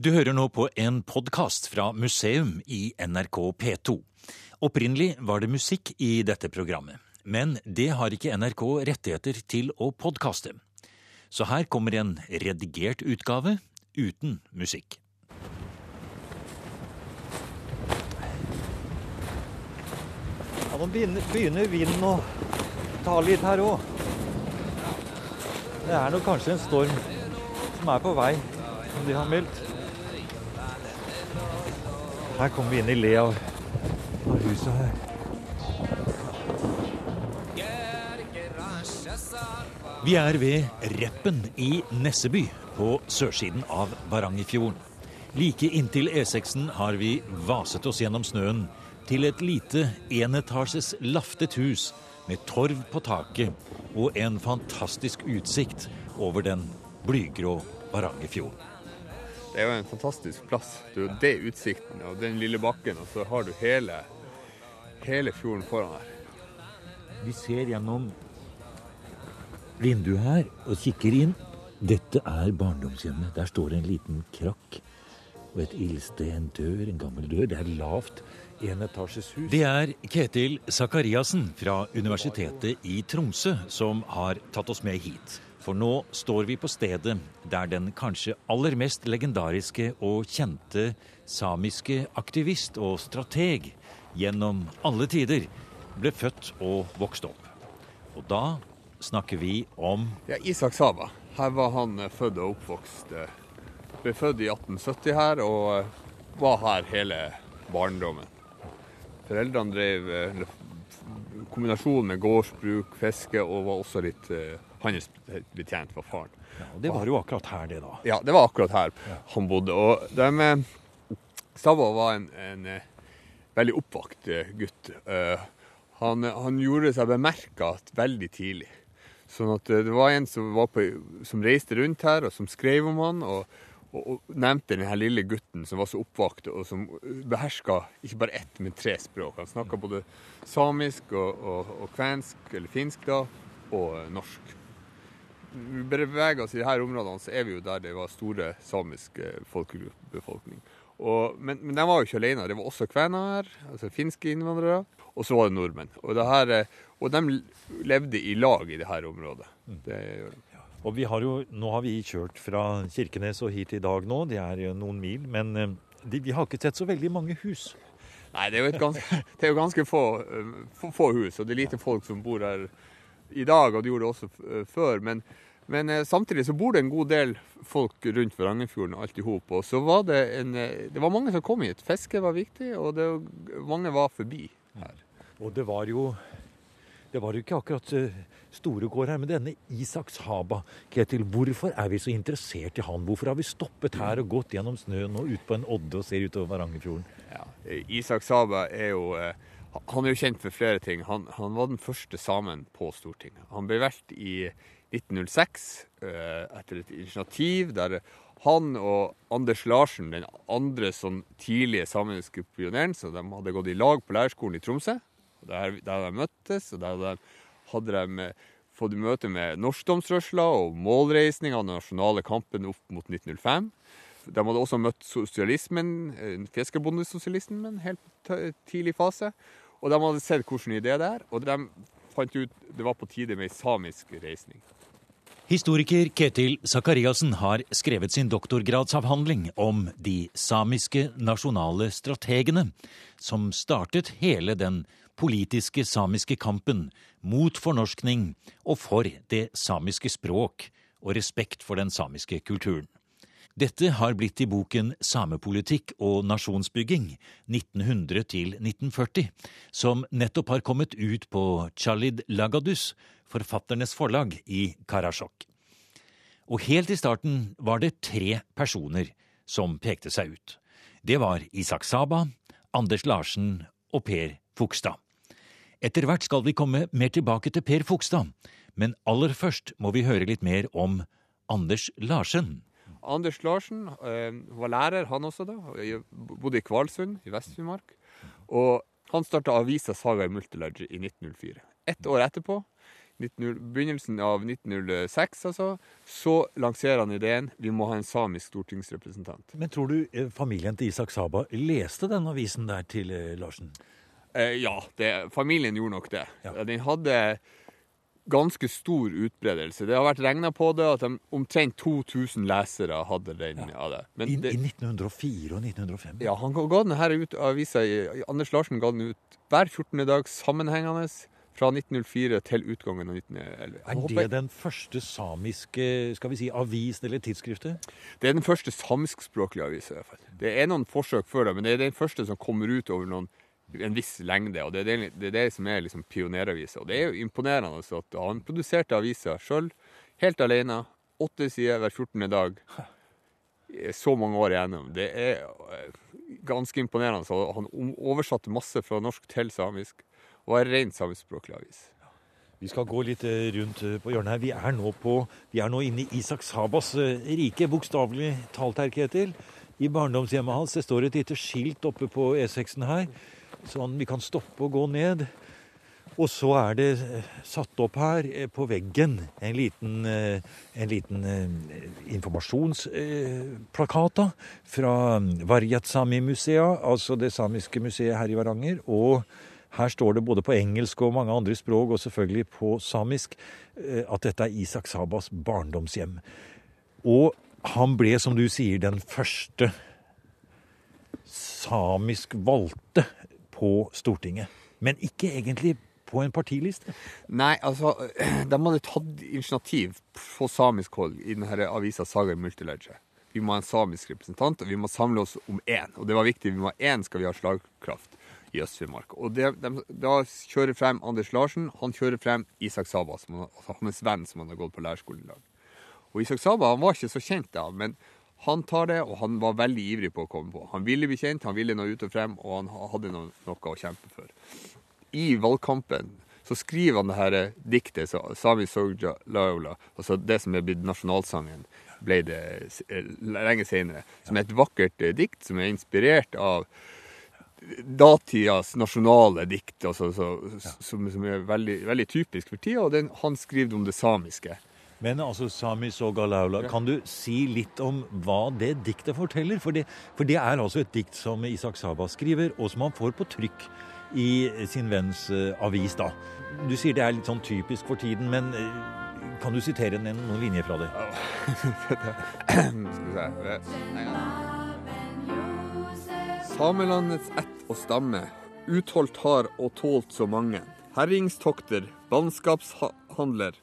Du hører nå på en podkast fra museum i NRK P2. Opprinnelig var det musikk i dette programmet, men det har ikke NRK rettigheter til å podkaste. Så her kommer en redigert utgave uten musikk. Ja, Nå begynner, vinden å ta litt her òg. Det er nok kanskje en storm som er på vei, som de har meldt. Her kommer vi inn i le av, av huset her. Vi er ved Reppen i Nesseby, på sørsiden av Varangerfjorden. Like inntil E6-en har vi vaset oss gjennom snøen til et lite enetasjes laftet hus med torv på taket og en fantastisk utsikt over den blygrå Varangerfjorden. Det er jo en fantastisk plass. Det er jo det utsikten og den lille bakken, og så har du hele, hele fjorden foran her. Vi ser gjennom vinduet her og kikker inn. Dette er barndomshjemmet. Der står en liten krakk og et ildsted, en dør, en gammel dør. Det er lavt enetasjes hus. Det er Ketil Sakariassen fra Universitetet i Tromsø som har tatt oss med hit. For nå står vi på stedet der den kanskje aller mest legendariske og kjente samiske aktivist og strateg gjennom alle tider ble født og vokste opp. Og da snakker vi om Ja, Isak Saba. Her var han eh, født og oppvokst. eh, Ble født i 1870 her og eh, var her hele barndommen. Foreldrene drev kombinasjon med gårdsbruk, fiske og var også litt eh, betjent for faren. ja, og Det var jo akkurat her, det, da. Ja, det var akkurat her han bodde. Og de, eh, var en, en eh, veldig oppvakt gutt. Han, han gjorde seg bemerka veldig tidlig. Sånn at det var en som, var på, som reiste rundt her, og som skrev om han. og og, nevnte den lille gutten som var så oppvakt, og som beherska ikke bare ett, men tre språk. Han snakka både samisk og, og, og kvensk, eller finsk da, og norsk. Vi beveger oss i disse områdene, så er vi jo der det var store samiske folkebefolkning. Og, men, men de var jo ikke alene. Det var også kvener her, altså finske innvandrere. Og så var det nordmenn. Og, det her, og de levde i lag i dette området. Det gjør de. Og vi har jo, nå har vi kjørt fra Kirkenes og hit i dag nå. Det er jo noen mil. Men eh, de, vi har ikke sett så veldig mange hus. Nei, det er jo, ganske, det er jo ganske få, eh, få, få hus, og det er lite folk som bor her i dag, og det gjorde det også eh, før. Men, men eh, samtidig så bor det en god del folk rundt Varangerfjorden alt i hop. Og så var det en eh, Det var mange som kom hit. Fiske var viktig, og det, mange var forbi her. Og det var jo det var jo ikke akkurat store gård her, men denne Isaks Haba, Ketil, hvorfor er vi så interessert i han? Hvorfor har vi stoppet her og gått gjennom snøen og ut på en odde og ser utover Varangerfjorden? Ja. Isaks Haba er jo Han er jo kjent for flere ting. Han, han var den første samen på Stortinget. Han ble valgt i 1906 eh, etter et initiativ der han og Anders Larsen, den andre sånn tidlige samiske pioneren, så de hadde gått i lag på lærerskolen i Tromsø. Der, der de møttes, og der de, hadde de eh, fått møte med norskdomsrørsla og målreisning av den nasjonale kampen opp mot 1905. De hadde også møtt sosialismen, fiskerbondesosialismen, helt tidlig fase. Og de hadde sett hvordan idé det er, og de fant ut det var på tide med ei samisk reisning. Historiker Ketil Sakariassen har skrevet sin doktorgradsavhandling om de samiske nasjonale strategene, som startet hele den politiske samiske kampen mot fornorskning og for det samiske språk og respekt for den samiske kulturen. Dette har blitt i boken Samepolitikk og nasjonsbygging 1900 til 1940, som nettopp har kommet ut på Chalid Lagadus, forfatternes forlag i Karasjok. Og helt i starten var det tre personer som pekte seg ut. Det var Isak Saba, Anders Larsen og Per Fugstad. Etter hvert skal vi komme mer tilbake til Per Fugstad, men aller først må vi høre litt mer om Anders Larsen. Anders Larsen eh, var lærer, han også da. Jeg Bodde i Kvalsund i Vest-Finnmark. Og han starta avisa Saga i Multilodge i 1904. Ett år etterpå, 19, begynnelsen av 1906, altså, så lanserer han ideen vi må ha en samisk stortingsrepresentant. Men tror du eh, familien til Isak Saba leste den avisen der til eh, Larsen? Eh, ja, det, familien gjorde nok det. Ja. Den hadde ganske stor utbredelse. Det har vært regna på det at de, omtrent 2000 lesere hadde den av det. Men I, det I 1904 og 1905? ja, han ga den her ut, avisa Anders Larsen ga den ut hver 14. dag sammenhengende fra 1904 til utgangen av 1911. Jeg Er håper- det den første samiske skal vi si, avisen eller tidsskriftet? Det er den første samiskspråklige avisa. i hvert fall. Det er noen forsøk før det, men det er den første som kommer ut over noen, en viss lengde. og Det er det, det, er det som er liksom pioneravisa. Og det er jo imponerende at han produserte avisa sjøl, helt alene. Åtte sider hver 14. dag. Så mange år igjennom. Det er eh, ganske imponerende. Så han oversatte masse fra norsk til samisk, og er rent samiskspråklig avis. Vi skal gå litt eh, rundt eh, på hjørnet her. Vi er nå, på, vi er nå inne i Isak Sabas rike, bokstavelig talt, her, Ketil. I barndomshjemmet hans. Det står et lite skilt oppe på E6-en her, sånn vi kan stoppe og gå ned. Og så er det eh, satt opp her eh, på veggen en liten, eh, en liten informasjonsplakat da, fra Varjatsami-musea, altså det samiske museet her i Varanger. og her står det både på engelsk og mange andre språk, og selvfølgelig på samisk, at dette er Isak Sabas barndomshjem. Og han ble, som du sier, den første samisk valgte på Stortinget. Men ikke egentlig på en partiliste. Nei, altså, de hadde tatt initiativ på samisk hold i denne avisa Saga Multiledger. Vi må ha en samisk representant, og vi må samle oss om én. Og det var viktig. Vi må ha én skal vi ha slagkraft i Øst-Finnmark. Og det, de, da kjører frem Anders Larsen, han kjører frem Isak Saba, som han, altså hans venn som han har gått på lærerskolen i dag. Og Isak Saba han var ikke så kjent da, men han tar det, og han var veldig ivrig på å komme på. Han ville bli kjent, han ville nå ut og frem, og han hadde noe, noe å kjempe for. I valgkampen så skriver han det her diktet, så Sami Sogja Laula, altså det som er blitt nasjonalsangen, ble det eh, lenge senere. Som er et vakkert eh, dikt som er inspirert av datidas nasjonale dikt, altså, så, som, som er veldig, veldig typisk for tida. Og den, han skriver om det samiske. Men altså, Sami Sogalaula, kan du si litt om hva det diktet forteller? For det, for det er altså et dikt som Isak Saba skriver, og som han får på trykk i sin venns eh, avis, da. Du sier det er litt sånn typisk for tiden, men eh, kan du sitere en, noen linjer fra det? Skal vi se. Samelandets ett og stamme, utholdt har og tålt så mange. Herringstokter, bannskapshandler,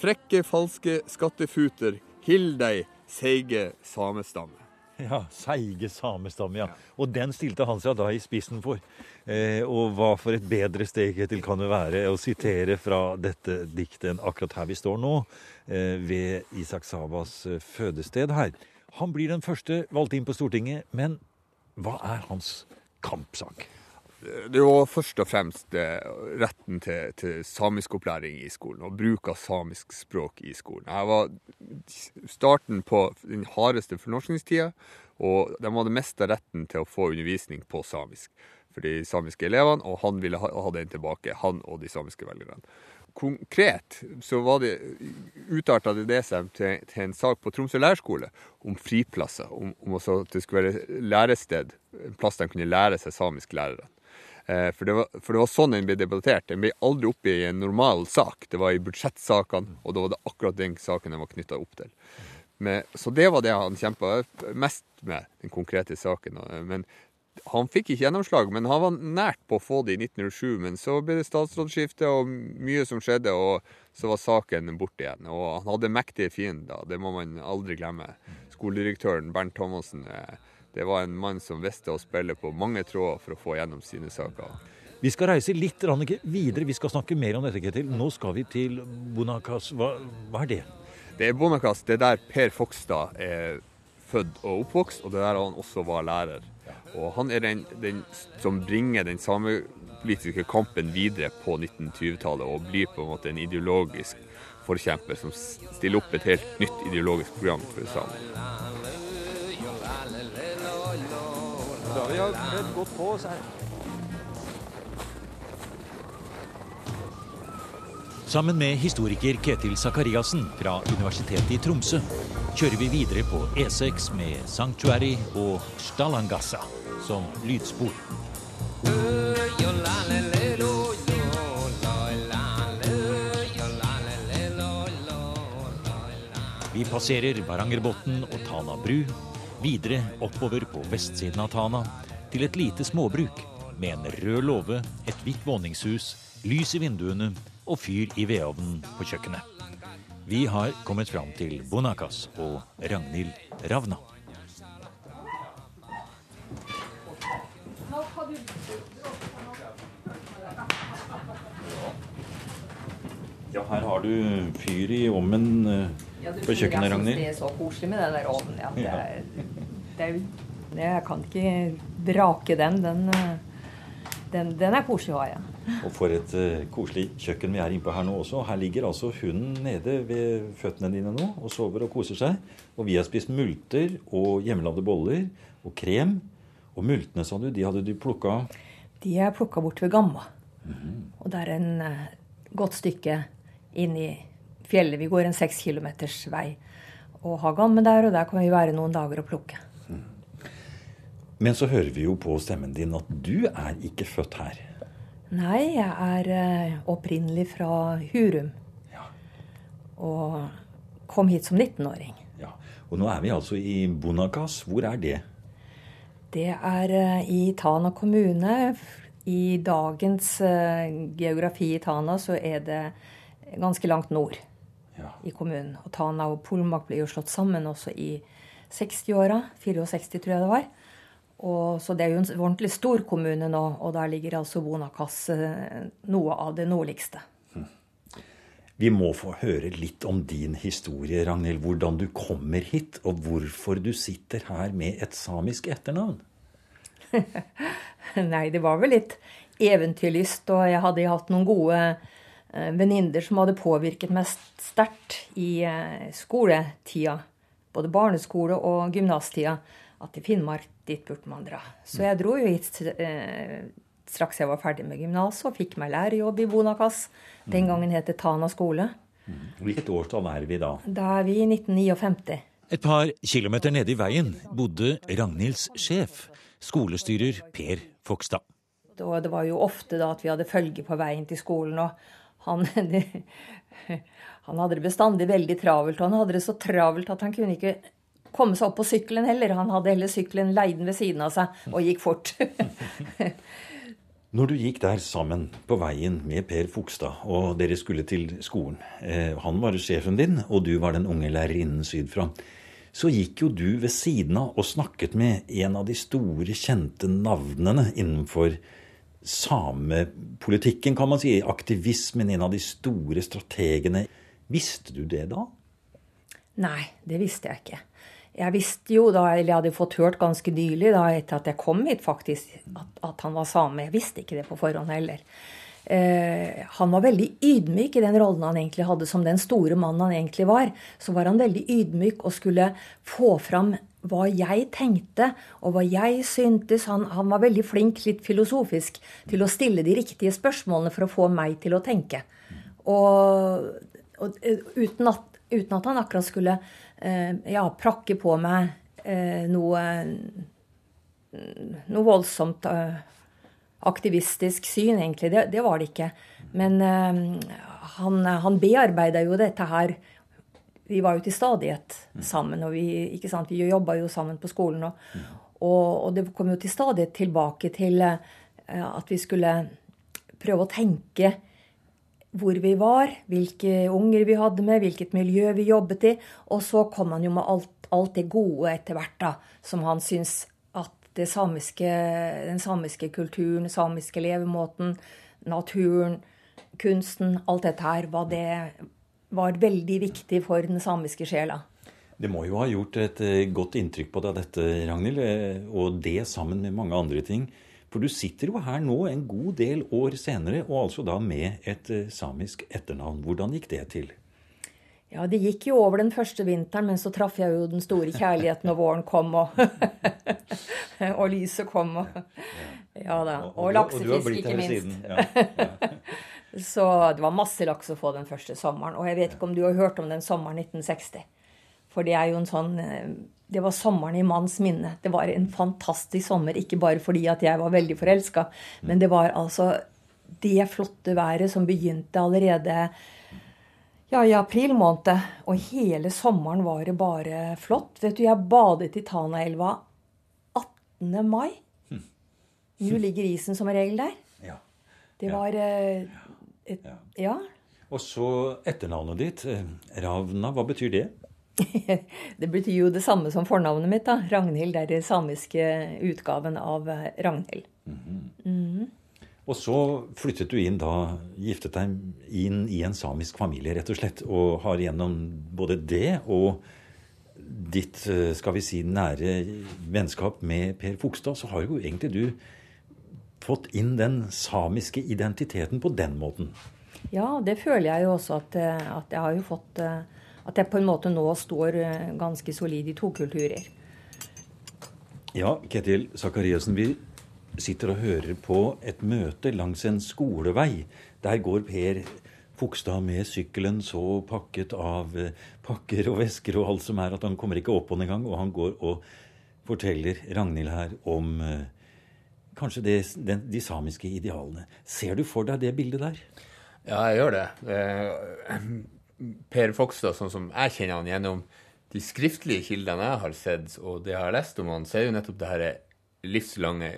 frekke, falske skattefuter, hill deg, seige samestamme. Ja, Seige samestamme, ja. Og den stilte han seg da i spissen for. Eh, og hva for et bedre steg til kan det være å sitere fra dette diktet enn akkurat her vi står nå, eh, ved Isak Sabas eh, fødested her. Han blir den første valgt inn på Stortinget, men hva er hans kampsak? Det var først og fremst eh, retten til, til samiskopplæring i skolen, og bruk av samisk språk i skolen. Jeg var starten på den hardeste fornorskningstida, og de hadde mista retten til å få undervisning på samisk for de samiske elevene, og han ville ha, ha den tilbake, han og de samiske velgerne. Konkret så var det utarta det seg til, til en sak på Tromsø lærerskole om friplasser. Om, om at det skulle være lærested, en plass de kunne lære seg samisk lærere. Eh, For det, var, for det var sånn den ble debattert. Den ble aldri oppe i en normal sak. Det var i budsjettsakene, og da var det akkurat den saken den var knytta opp til. Men, så det var det han kjempa mest med, den konkrete saken. Men han fikk ikke gjennomslag, men han var nært på å få det i 1907. Men så ble det statsrådsskifte og mye som skjedde, og så var saken borte igjen. Og han hadde mektige fiender, det må man aldri glemme. Skoledirektøren Bernt Thomassen. Det var en mann som visste å spille på mange tråder for å få gjennom sine saker. Vi skal reise litt videre. Vi skal snakke mer om dette, Ketil. Nå skal vi til Bonakas. Hva, hva er det? Det er Bonakas. det er der Per Fogstad er født og oppvokst, og det er der han også var lærer. Og han er den, den som bringer den samepolitiske kampen videre på 1920-tallet, og blir på en måte en ideologisk forkjemper som stiller opp et helt nytt ideologisk program for samer. Da vi har kledd godt på oss her. Sammen med historiker Ketil Sakariassen fra Universitetet i Tromsø kjører vi videre på E6 med Sanctuary og Stalangassa som lydspor. Vi passerer Varangerbotn og Tana bru, videre oppover på vestsiden av Tana, til et lite småbruk med en rød låve, et hvitt våningshus, lys i vinduene og fyr i vedovnen på kjøkkenet. Vi har kommet fram til Bonakas og Ragnhild Ravna. Ja, her har du fyr i ovnen Ja, du på kjøkkenet, Jeg Ragnhild. syns det er så koselig med den der ovnen. Ja. Det er, er, jeg kan ikke brake den. Den, eh, den, den er koselig å ha, ja. Og for et uh, koselig kjøkken vi er innpå her nå også. Her ligger altså hunden nede ved føttene dine nå og sover og koser seg. Og vi har spist multer og hjemmelagde boller og krem. Og multene, sa du, de hadde du plukka De er plukka bort ved Gamma. Og det er en uh, godt stykke inn i fjellet. Vi går en seks kilometers vei og har Gamme der, og der kan vi være noen dager og plukke. Men så hører vi jo på stemmen din at du er ikke født her. Nei, jeg er eh, opprinnelig fra Hurum. Ja. Og kom hit som 19-åring. ja. Og nå er vi altså i Bonakas. Hvor er det? Det er eh, i Tana kommune. I dagens eh, geografi i Tana så er det ganske langt nord Ja. i kommunen. Og Tana og Polmak ble jo slått sammen også i 60-åra. 64, tror jeg det var. Og, så det er jo en ordentlig stor kommune nå, og der ligger altså Bonakas eh, noe av det nordligste. Vi må få høre litt om din historie, Ragnhild. Hvordan du kommer hit, og hvorfor du sitter her med et samisk etternavn. Nei, det var vel litt eventyrlyst, og jeg hadde hatt noen gode eh, venninner som hadde påvirket meg sterkt i eh, skoletida. Både barneskole og gymnastida. At i Finnmark, dit burde man dra. Så jeg dro jo hit eh, straks jeg var ferdig med gymnaset, og fikk meg lærerjobb i Bonakas. Den gangen het det Tana skole. Hvilket årstall er vi da? Da er vi i 1959. Et par kilometer nede i veien bodde Ragnhilds sjef, skolestyrer Per Fogstad. Og det var jo ofte da at vi hadde følge på veien til skolen, og han Han hadde det bestandig veldig travelt, og han hadde det så travelt at han kunne ikke komme seg opp på sykkelen heller. Han hadde heller sykkelen leid ved siden av seg og gikk fort. Når du gikk der sammen på veien med Per Fogstad, og dere skulle til skolen eh, Han var sjefen din, og du var den unge lærerinnen sydfra. Så gikk jo du ved siden av og snakket med en av de store, kjente navnene innenfor samepolitikken, kan man si. Aktivismen, en av de store strategene. Visste du det da? Nei, det visste jeg ikke. Jeg visste jo da, eller jeg hadde fått hørt ganske nylig da, etter at jeg kom hit, faktisk, at, at han var same. Jeg visste ikke det på forhånd heller. Eh, han var veldig ydmyk i den rollen han egentlig hadde som den store mannen han egentlig var. Så var han veldig ydmyk og skulle få fram hva jeg tenkte, og hva jeg syntes. Han, han var veldig flink, litt filosofisk, til å stille de riktige spørsmålene for å få meg til å tenke. Og, og eh, uten, at, uten at han akkurat skulle ja, prakke på meg eh, noe noe voldsomt eh, aktivistisk syn, egentlig. Det, det var det ikke. Men eh, han, han bearbeida jo dette her Vi var jo til stadighet sammen, og vi, ikke vi jobba jo sammen på skolen. Og, og, og det kom jo til stadighet tilbake til eh, at vi skulle prøve å tenke hvor vi var, hvilke unger vi hadde med, hvilket miljø vi jobbet i. Og så kom han jo med alt, alt det gode etter hvert, da, som han syns at samiske, den samiske kulturen, den samiske levemåten, naturen, kunsten, alt dette her, var, det, var veldig viktig for den samiske sjela. Det må jo ha gjort et eh, godt inntrykk på deg, dette, Ragnhild, eh, og det sammen med mange andre ting. For du sitter jo her nå en god del år senere, og altså da med et eh, samisk etternavn. Hvordan gikk det til? Ja, det gikk jo over den første vinteren, men så traff jeg jo den store kjærligheten når våren kom, og, og lyset kom, og Ja da. Og, laksefisk, ikke minst. Så det var masse laks å få den første sommeren. Og jeg vet ikke om du har hørt om den sommeren 1960. For det er jo en sånn eh, Det var sommeren i manns minne. Det var en fantastisk sommer. Ikke bare fordi at jeg var veldig forelska, men det var altså det flotte været som begynte allerede ja, i april måned. Og hele sommeren var det bare flott. Vet du, jeg badet i Tanaelva 18. mai. Nå ligger isen som regel der. Ja. Det var eh, et, Ja. Og så etternavnet ditt, eh, Ravna. Hva betyr det? det betyr jo det samme som fornavnet mitt. da. Ragnhild er den samiske utgaven av eh, Ragnhild. Og så flyttet du inn da, giftet deg inn i en samisk familie, rett og slett. Og har gjennom både det og ditt, eh, skal vi si, nære vennskap med Per Fogstad, så har jo egentlig du fått inn den samiske identiteten på den måten. Ja, det føler jeg jo også at, eh, at jeg har jo fått At jeg på en måte nå står eh, ganske solid i to kulturer. Ja, Ketil Sakariassen, vi sitter og hører på et møte langs en skolevei. Der går Per Fokstad med sykkelen så pakket av eh, pakker og vesker og alt som er, at han kommer ikke opp på den engang. Og han går og forteller Ragnhild her om eh, kanskje det, den, de samiske idealene. Ser du for deg det bildet der? Ja, jeg gjør det. Per Fogstad, sånn som jeg kjenner han gjennom de skriftlige kildene jeg har sett, og det jeg har lest om han, så er jo nettopp det her livslange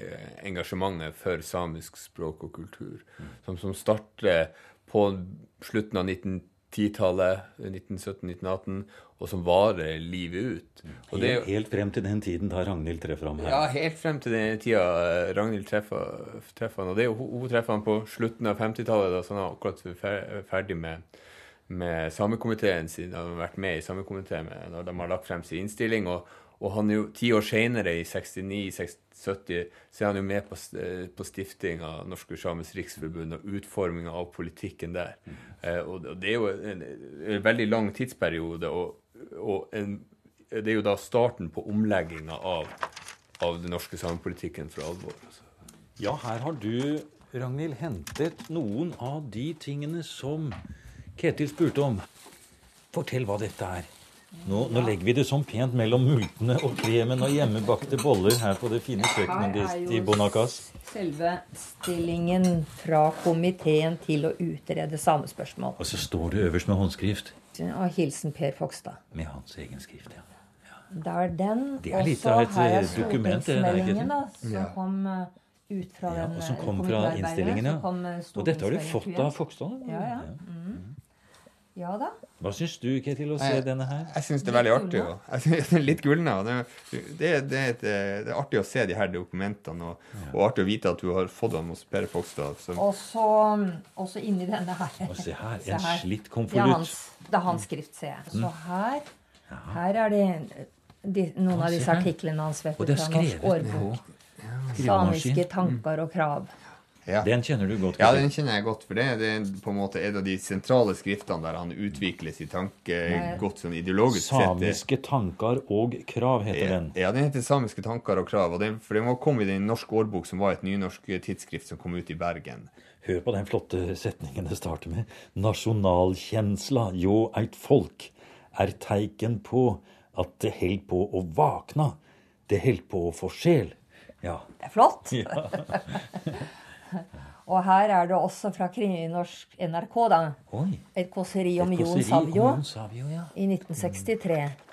engasjementet for samisk språk og kultur, som, som starter på slutten av 1910-tallet, 1917-1918, og som varer livet ut. Og det Helt, helt frem til den tiden da Ragnhild treffer ham? her. ja, helt frem til den tida Ragnhild treffer, treffer han. Og det hun hun treffer han på slutten av 50-tallet, da, så han er akkurat ferdig med, med samekomiteen sin. Han har vært med i samekomiteen når de har lagt frem sin innstilling. Og, og han jo ti år senere, i 69-70, så er han jo med på, eh, på stifting av Norske Samers Riksforbund og utforminga av politikken der. Eh, og det- og det er jo en, en veldig lang tidsperiode, og, og en, det er jo da starten på omlegginga av av den norske samepolitikken for alvor. Altså. Ja, her har du, Ragnhild, hentet noen av de tingene som Ketil spurte om. Fortell hva dette er. Nå, nå legger vi det sånn pent mellom multene og kremen og hjemmebakte boller her på det fine kjøkkenet i Bonacas. Selve stillingen fra komiteen til å utrede samespørsmål. Og så står det øverst med håndskrift. Av hilsen Per Fogstad. Med hans egen skrift, ja. Det er den. Det er litt av et, eh, dokument, det der, stortingsmeldingen, Ketil. da, som kom eh, ut fra ja og som eh, kom fra innstillingen, ja. Og dette har du fått av Fogstad? Ja, ja. Mm. Ja da. Hva syns du, Ketil, å se jeg, denne her? Jeg syns det er veldig artig. Og, jeg synes det litt gulna. Det, det, det, eh, det er artig å se de her dokumentene, og, og artig å vite at du har fått dem hos Per Fogstad. Og så også inni denne her. Og se her, Se en her. slitt konvolutt. hans, det er hans skrift, ser jeg. Så her, her er det de, noen av disse artiklene hans vet Og du, det er fra Norsk skrevet årbok. Ja. Samiske tanker og krav. Ja. Den kjenner du godt. ja, den kjenner jeg godt, for det, det er på en måte en av de sentrale skriftene der han utvikler sin tanke Nei. godt sånn ideologisk sett. Samiske tanker og krav heter den. Ja, den heter 'Samiske tanker og krav'. Og den, for den var- kom i den norske årbok, som var et nynorsk tidsskrift som kom ut i Bergen. Hør på den flotte setningen det starter med. Nasjonalkjensla jo eit folk er teiken på at det held på å vakna. Det held på å få sjel. Ja. Det er flott. og her er det også fra norsk NRK, da. Oi. Et kåseri om Et Jon Savio, om Jon Savio ja. i 1963.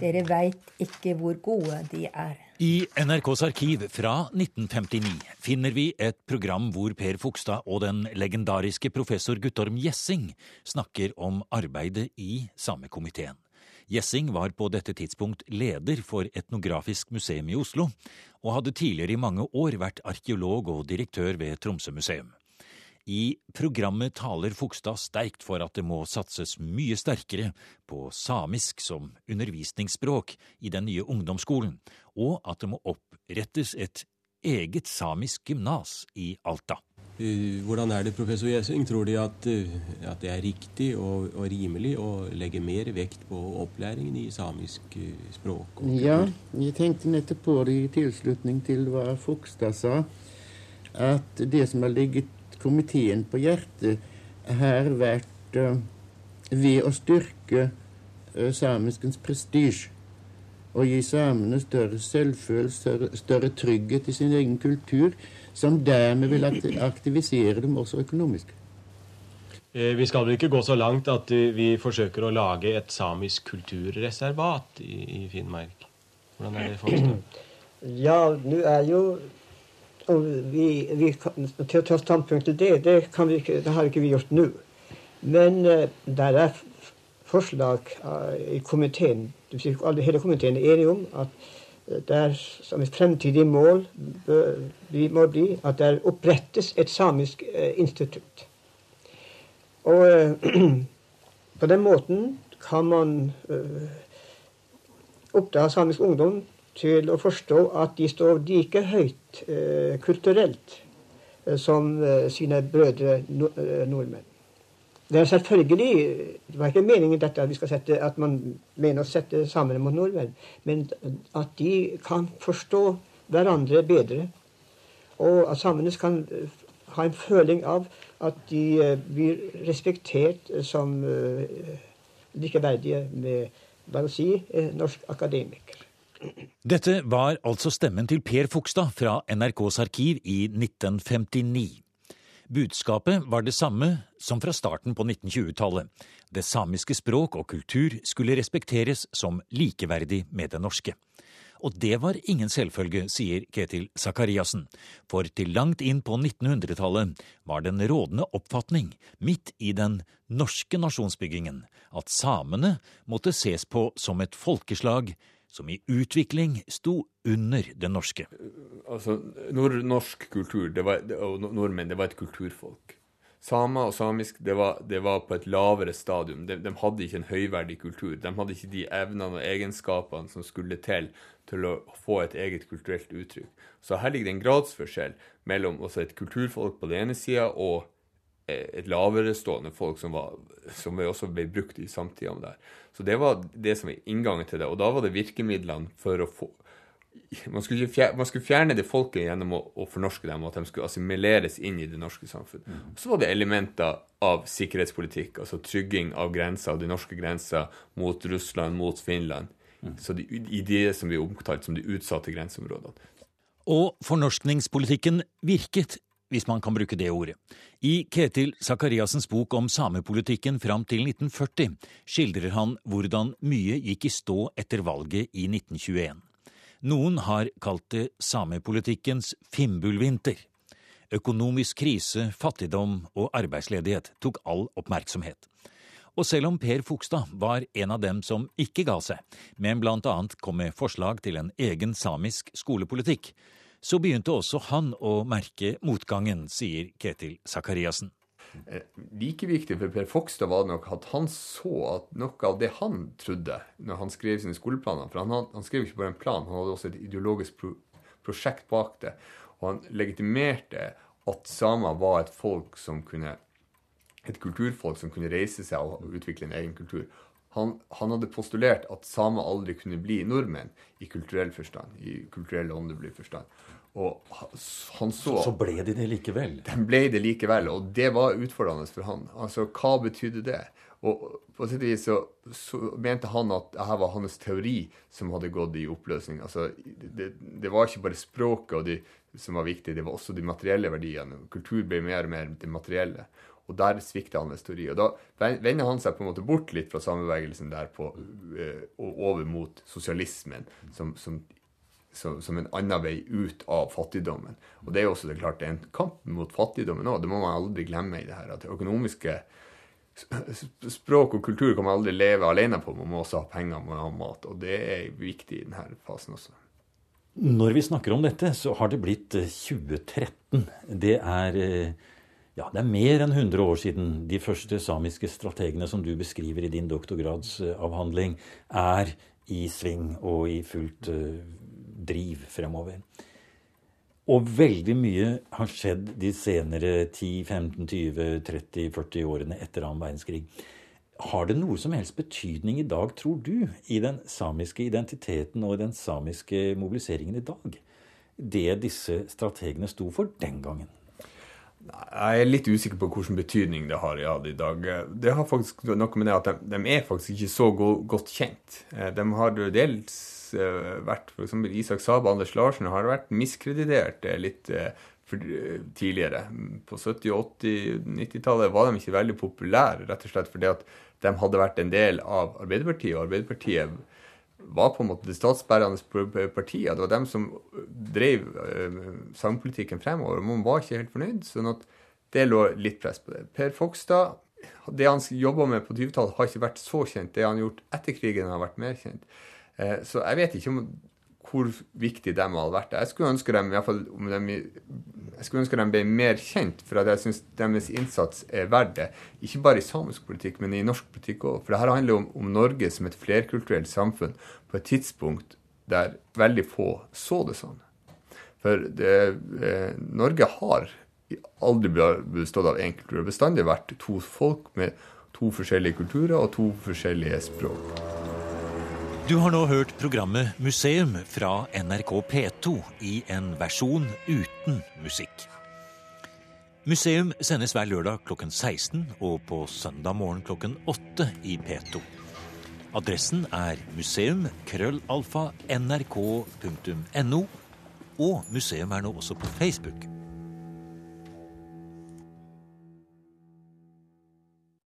Dere veit ikke hvor gode de er. I NRKs arkiv fra 1959 finner vi et program hvor Per Fogstad og den legendariske professor Guttorm Gjessing snakker om arbeidet i Samekomiteen. Gjessing var på dette tidspunkt leder for Etnografisk museum i Oslo, og hadde tidligere i mange år vært arkeolog og direktør ved Tromsø museum. I programmet taler Fogstad sterkt for at det må satses mye sterkere på samisk som undervisningsspråk i den nye ungdomsskolen, og at det må opprettes et eget samisk gymnas i Alta. Eh, Hvordan er det, professor Gjessing? Tror De at, eh, at det er riktig og, og rimelig å legge mer vekt på opplæringen i samisk eh, språk? Ja, jeg tenkte nettopp på det i tilslutning til hva Fogstad sa. At det som har ligget komiteen på hjertet, har vært ved å styrke samiskens prestisje og gi samene større selvfølelse, større, større, trygghet i sin egen kultur, som dermed vil aktivisere dem også økonomisk. Eh, vi skal vel ikke gå så langt at vi forsøker å lage et samisk kulturreservat i, i Finnmark? Hvordan er det Fogstad? Ja, nå er jo vi, vi, Til å ta standpunkt til det, det, vi ikke, det har ikke vi gjort nå. Men uh, der er forslag uh, i komiteen Hele komiteen er enige om at uh, det er som et fremtidig mål vi må bli at det opprettes et samisk institutt. Og på den måten kan man oppdra samisk ungdom til å forstå at de står like høyt eh, kulturelt eh, som eh, sine brødre eh, nordmenn. Det er selvfølgelig Det var ikke meningen dette at vi skal sette, at man mener å sette samene mot nordmenn, men at de kan forstå hverandre bedre. Og at samene kan eh, ha en føling av at de eh, blir respektert som likeverdige med, bare å si, norsk akademiker. Dette var altså stemmen til Per Fogstad fra NRKs arkiv i 1959. Budskapet var det samme som fra starten på 1920-tallet. Det samiske språk og kultur skulle respekteres som likeverdig med det norske. Og det var ingen selvfølge, sier Ketil Sakariassen, for til langt inn på 1900-tallet var den rådende oppfatning, midt i den norske nasjonsbyggingen, at samene måtte ses på som et folkeslag som i utvikling sto under det norske. Altså, Nordnorsk kultur det var, og nordmenn det var et kulturfolk. Samer og samisk det var, det var på et lavere stadium. De, de, hadde ikke en høyverdig kultur. De hadde ikke de evnene og egenskapene som skulle til til å få et eget kulturelt uttrykk. Så her ligger det en gradsforskjell mellom et kulturfolk på den ene sida og et laverestående folk som, var, som også ble brukt i samtida der. Så det var det som var inngangen til det. Og da var det virkemidlene for å få Man skulle, fjerne, man skulle fjerne det folket gjennom å, å, fornorske dem, og at de skulle assimileres inn i det norske samfunnet. Og Så var det elementer av sikkerhetspolitikk, altså trygging av grenser, de norske grenser mot Russland, mot Finland. Mm. Så de, i det som blir omtalt som de utsatte grenseområdene. Og fornorskningspolitikken virket hvis man kan bruke det ordet. I Ketil Sakariassens bok om samepolitikken fram til 1940 skildrer han hvordan mye gikk i stå etter valget i 1921. Noen har kalt det samepolitikkens fimbulvinter. Økonomisk krise, fattigdom og arbeidsledighet tok all oppmerksomhet. Og selv om Per Fogstad var en av dem som ikke ga seg, men blant annet kom med forslag til en egen samisk skolepolitikk, så begynte også han å merke motgangen, sier Ketil Sakariassen. Eh, like viktig for Per Fogstad var det nok at han så at noe av det han trodde når han skrev sine skoleplaner For han, han skrev ikke bare en plan, han hadde også et ideologisk pro prosjekt bak det. Og han legitimerte at samer var et folk som kunne et kulturfolk som kunne reise seg og utvikle en egen kultur. Han, han hadde postulert at samer aldri kunne bli nordmenn i kulturell forstand. i kulturell åndelig forstand. Og han så Så ble de det likevel? De ble det likevel, og det var utfordrende for han. Altså, hva betydde det? Og på sett vis så, så, mente han at dette var hans teori som hadde gått i oppløsning. Altså, det, det var ikke bare språket de, som var viktig, det var også de materielle verdiene. Kultur ble mer og mer det materielle. Og der svikter hans teori. Og da vender han seg på en måte bort litt fra samebevegelsen der på, øh, og over mot sosialismen, som, som som, som, en annen vei ut av fattigdommen. Og det er jo også det klart det er en kamp mot fattigdommen òg. Det må man aldri glemme i det her. At det økonomiske språk og kultur kan man aldri leve alene på. Man må også ha penger, man må ha mat. Og det er viktig i denne fasen også. Når vi snakker om dette, så har det blitt 2013. Eh, det er, eh, ja, det er mer enn 100 år siden de første samiske strategene som du beskriver i din doktorgradsavhandling, er i sving og i fullt uh, driv fremover. Og veldig mye har skjedd de senere 10-15-20-30-40 årene etter annen verdenskrig. Har det noe som helst betydning i dag, tror du, i den samiske identiteten og i den samiske mobiliseringen i dag? Det disse strategene sto for den gangen? Jeg er litt usikker på hvilken betydning det har ja, i dag. Det har faktisk noe med det at de, de er faktisk ikke så go godt kjent. Eh, de har dels vært, vært F.eks. Isak Saab og Anders Larsen har vært miskreditert litt tidligere. På 70-, 80-, 90-tallet var de ikke veldig populære, rett og slett fordi at de hadde vært en del av Arbeiderpartiet. og Arbeiderpartiet var på en måte det statsbærende partiet. Det var dem som drev uh, sangpolitikken fremover. Man var ikke helt fornøyd. sånn at det lå litt press på det. Per Fogstad, det han jobba med på 20-tallet, har ikke vært så kjent. Det han har gjort etter krigen, har vært mer kjent. Uh, så jeg vet ikke om hvor viktig de hadde vært. Jeg skulle ønske dem, i hvert fall de jeg skulle ønske dem ble mer kjent, for at jeg syns deres innsats er verdt det. Ikke bare i samisk politikk, men i norsk politikk òg. For det her handler om, om Norge som et flerkulturelt samfunn på et tidspunkt der veldig få så det sånn. For det, eh, Norge har aldri bestått av én kultur. Det har bestandig vært to folk med to forskjellige kulturer og to forskjellige språk. Du har nå hørt programmet Museum fra NRK P2 i en versjon uten musikk. Museum sendes hver lørdag klokken 16 og på søndag morgen klokken 8 i P2. Adressen er museum.krøllalfa.nrk.no, og museum er nå også på Facebook.